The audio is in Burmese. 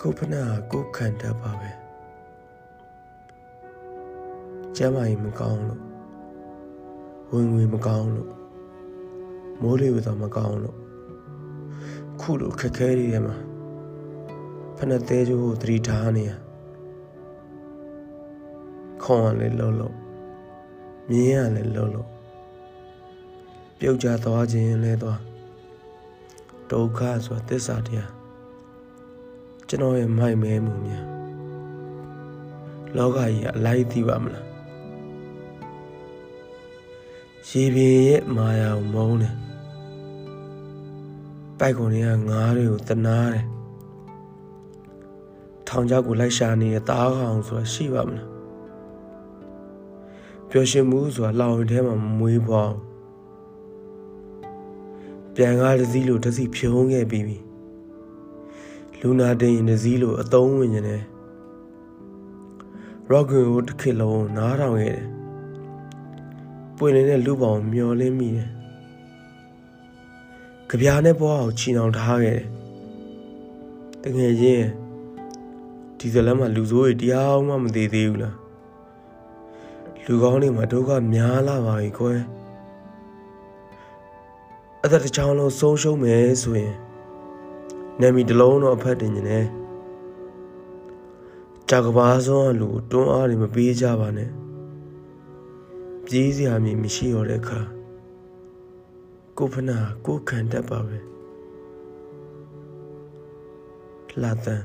ကိုဖနာကိုခံတတ်ပါပဲကျမ်းမာရင်မကောင်းလို့ဝင်ငွေမကောင်းလို့မိုးလေဝသမကောင်းလို့ခုလိုခက်ခဲတွေထဲမှာဖနသေးကျိုးကိုသတိထားနေရခေါင်းကလည်းလှုပ်လို့မြင်းကလည်းလှုပ်လို့ပြုတ်ကြသွားခြင်းလည်းသွားဒုက္ခဆိုတာသစ္စာတရား ကျွန်တော်ရဲ့မိုက်မဲမှုများလောကကြီးကအလိုက်သိပါမလားရေပြင်ရဲ့မာယာကိုမုန်းတယ်ပိုက်ကုန်တွေကငားတွေကိုတနာတယ်ထောင်ချောက်ကိုလိုက်ရှာနေတဲ့သားကောင်ဆိုတာရှိပါမလားပျော်ရွှင်မှုဆိုတာလောင်ရင်ထဲမှာမွေးဖွားပြန်ကားတစ်စီးလို့တစ်စီးဖြုံးခဲ့ပြီးပြီ လူနာတင်ရင်တစ်စီးလို့အသုံးဝင်နေတယ်ရော့ဂွန်ကိုတစ်ခေတ်လုံးနားထောင်ခဲ့တယ်ပွင့်နေတဲ့လူပေါင်မျောလင်းမိတယ်ကြပြားနဲ့ဘွားကိုချီနှောင်ထားခဲ့တယ်တကယ်ချင်းဒီဇလန်မှာလူဆိုးတွေတရားမှမသေးသေးဘူးလားလူကောင်းတွေမှာဒုက္ခများလာပါပြီကွယ်အသက်တစ်ချောင်းလုံးဆုံးရှုံးမယ်ဆိုရင် နာမည်တစ်လုံးတော့အဖက်တင်နေတယ်ကြာကဘာဆုံးလူတွန်းအားတွေမပေးကြပါနဲ့ပြေးစရာမြင်မရှိတော့တဲ့အခါကိုဖနာကိုခံတတ်ပါပဲလာတန်